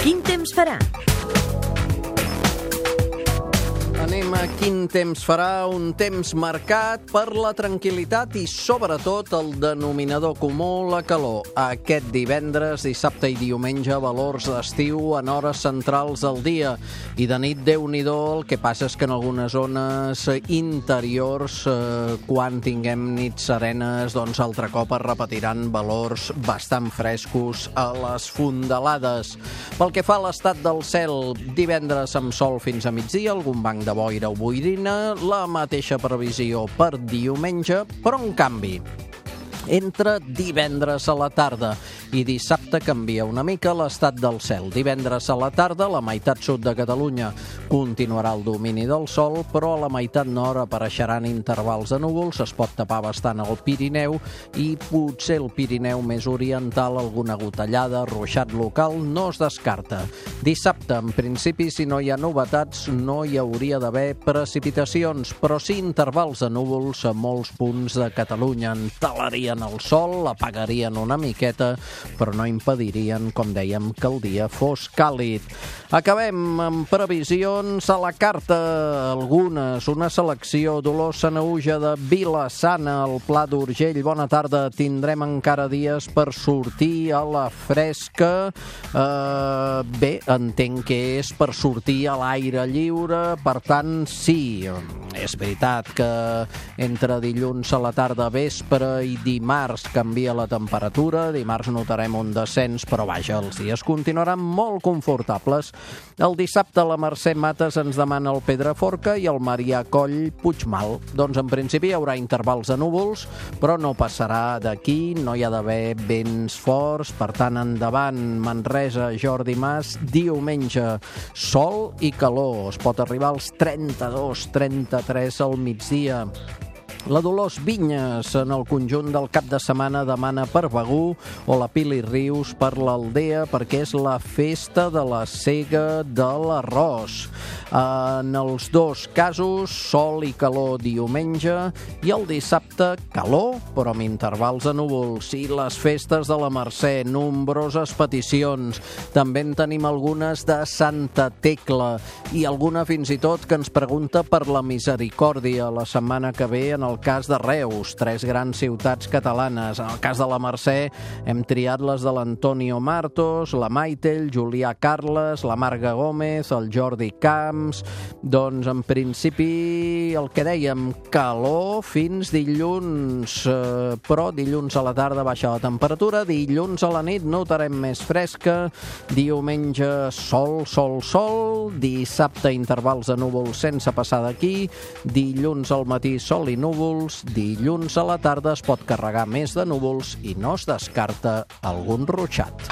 Quin temps farà? Anem a quin temps farà, un temps marcat per la tranquil·litat i sobretot el denominador comú, la calor. Aquest divendres, dissabte i diumenge, valors d'estiu en hores centrals del dia i de nit, déu nhi el que passa és que en algunes zones interiors, eh, quan tinguem nits serenes, doncs altre cop es repetiran valors bastant frescos a les fondalades. Pel que fa a l'estat del cel, divendres amb sol fins a migdia, algun banc de boira o boirina, la mateixa previsió per diumenge, però un canvi. Entre divendres a la tarda i dissabte canvia una mica l'estat del cel. Divendres a la tarda, la meitat sud de Catalunya continuarà el domini del sol, però a la meitat nord apareixeran intervals de núvols, es pot tapar bastant el Pirineu i potser el Pirineu més oriental, alguna gotellada, ruixat local, no es descarta. Dissabte, en principi, si no hi ha novetats, no hi hauria d'haver precipitacions, però sí intervals de núvols a molts punts de Catalunya. Entelarien el sol, apagarien una miqueta, però no impedirien, com dèiem, que el dia fos càlid. Acabem amb previsions a la carta, algunes, una selecció, Dolors Sanauja de Vilassana, al Pla d'Urgell, bona tarda, tindrem encara dies per sortir a la fresca, eh, bé, entenc que és per sortir a l'aire lliure, per tant, sí, és veritat que entre dilluns a la tarda vespre i dimarts canvia la temperatura, dimarts notarem un descens, però vaja, els dies continuaran molt confortables. El dissabte la Mercè Mates ens demana el Pedraforca i el Marià Coll Puigmal. Doncs en principi hi haurà intervals de núvols, però no passarà d'aquí, no hi ha d'haver vents forts, per tant endavant Manresa, Jordi Mas, diumenge sol i calor, es pot arribar als 32, 33 al migdia. La Dolors Vinyes en el conjunt del cap de setmana demana per Begú o la Pili Rius per l'Aldea perquè és la festa de la cega de l'arròs. En els dos casos, sol i calor diumenge i el dissabte calor, però amb intervals de núvols. I les festes de la Mercè, nombroses peticions. També en tenim algunes de Santa Tecla i alguna fins i tot que ens pregunta per la misericòrdia la setmana que ve en el el cas de Reus, tres grans ciutats catalanes. En el cas de la Mercè hem triat les de l'Antonio Martos, la Maite, el Julià Carles, la Marga Gómez, el Jordi Camps... Doncs, en principi, el que dèiem, calor fins dilluns, eh, però dilluns a la tarda baixa la temperatura, dilluns a la nit notarem més fresca, diumenge sol, sol, sol, dissabte intervals de núvols sense passar d'aquí, dilluns al matí sol i núvols, núvols, dilluns a la tarda es pot carregar més de núvols i no es descarta algun ruixat.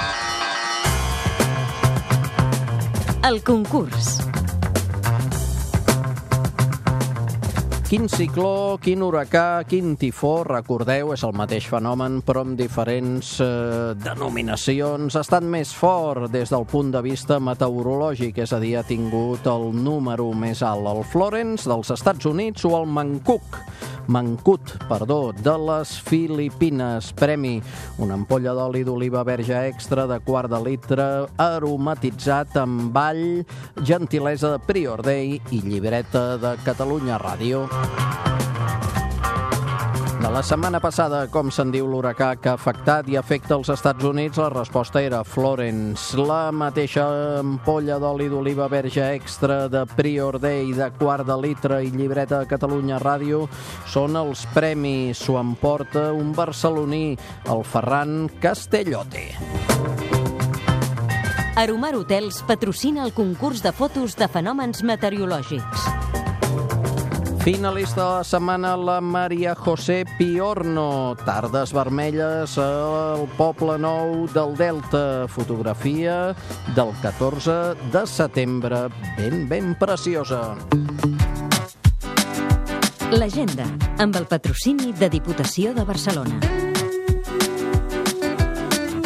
El concurs. Quin cicló, quin huracà, quin tifó, recordeu, és el mateix fenomen, però amb diferents eh, denominacions. Ha estat més fort des del punt de vista meteorològic, és a dir, ha tingut el número més alt, el Florence dels Estats Units o el Mancook, Mancut, perdó, de les Filipines. Premi, una ampolla d'oli d'oliva verge extra de quart de litre, aromatitzat amb ball, gentilesa de Prior Day i llibreta de Catalunya Ràdio. La setmana passada, com se'n diu l'huracà que ha afectat i afecta els Estats Units, la resposta era Florence. La mateixa ampolla d'oli d'oliva verge extra de Prior Day de quart de litre i llibreta de Catalunya Ràdio són els premis. S'ho emporta un barceloní, el Ferran Castellote. Aromar Hotels patrocina el concurs de fotos de fenòmens meteorològics. Finalista de la setmana, la Maria José Piorno. Tardes vermelles al Poble Nou del Delta. Fotografia del 14 de setembre. Ben, ben preciosa. L'agenda, amb el patrocini de Diputació de Barcelona.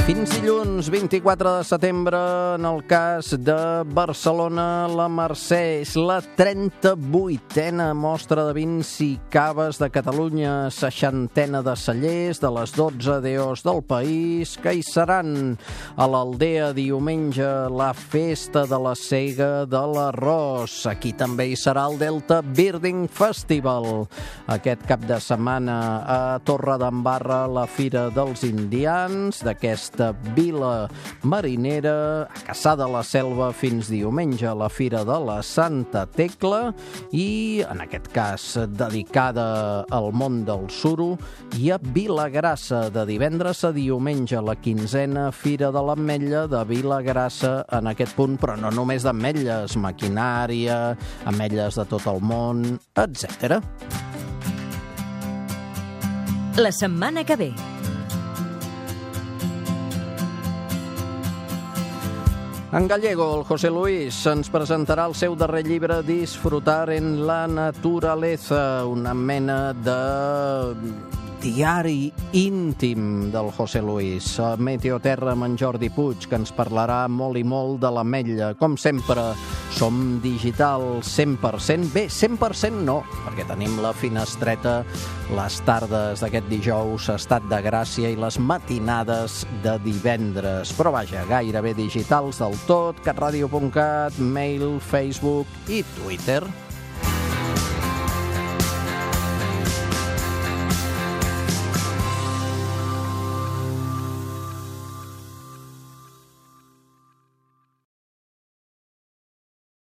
Fins dilluns 24 de setembre, en el cas de Barcelona, la Mercè és la 38a mostra de vins i caves de Catalunya, seixantena de cellers de les 12 DOs del país, que hi seran a l'Aldea diumenge la festa de la cega de l'arròs. Aquí també hi serà el Delta Birding Festival. Aquest cap de setmana a Torre d'Embarra, la Fira dels Indians, d'aquest aquesta vila marinera, a Caçà de la Selva fins diumenge a la Fira de la Santa Tecla i, en aquest cas, dedicada al món del suro, i a Vilagrassa, de divendres a diumenge, la quinzena Fira de l'Ametlla de Vilagrassa en aquest punt, però no només d'ametlles, maquinària, ametlles de tot el món, etc. La setmana que ve. En gallego, el José Luis ens presentarà el seu darrer llibre Disfrutar en la naturaleza, una mena de diari íntim del José Luis. A Meteoterra amb en Jordi Puig, que ens parlarà molt i molt de l'ametlla. Com sempre, som digital 100%. Bé, 100% no, perquè tenim la finestreta les tardes d'aquest dijous, estat de gràcia i les matinades de divendres. Però vaja, gairebé digitals del tot, catradio.cat, mail, Facebook i Twitter.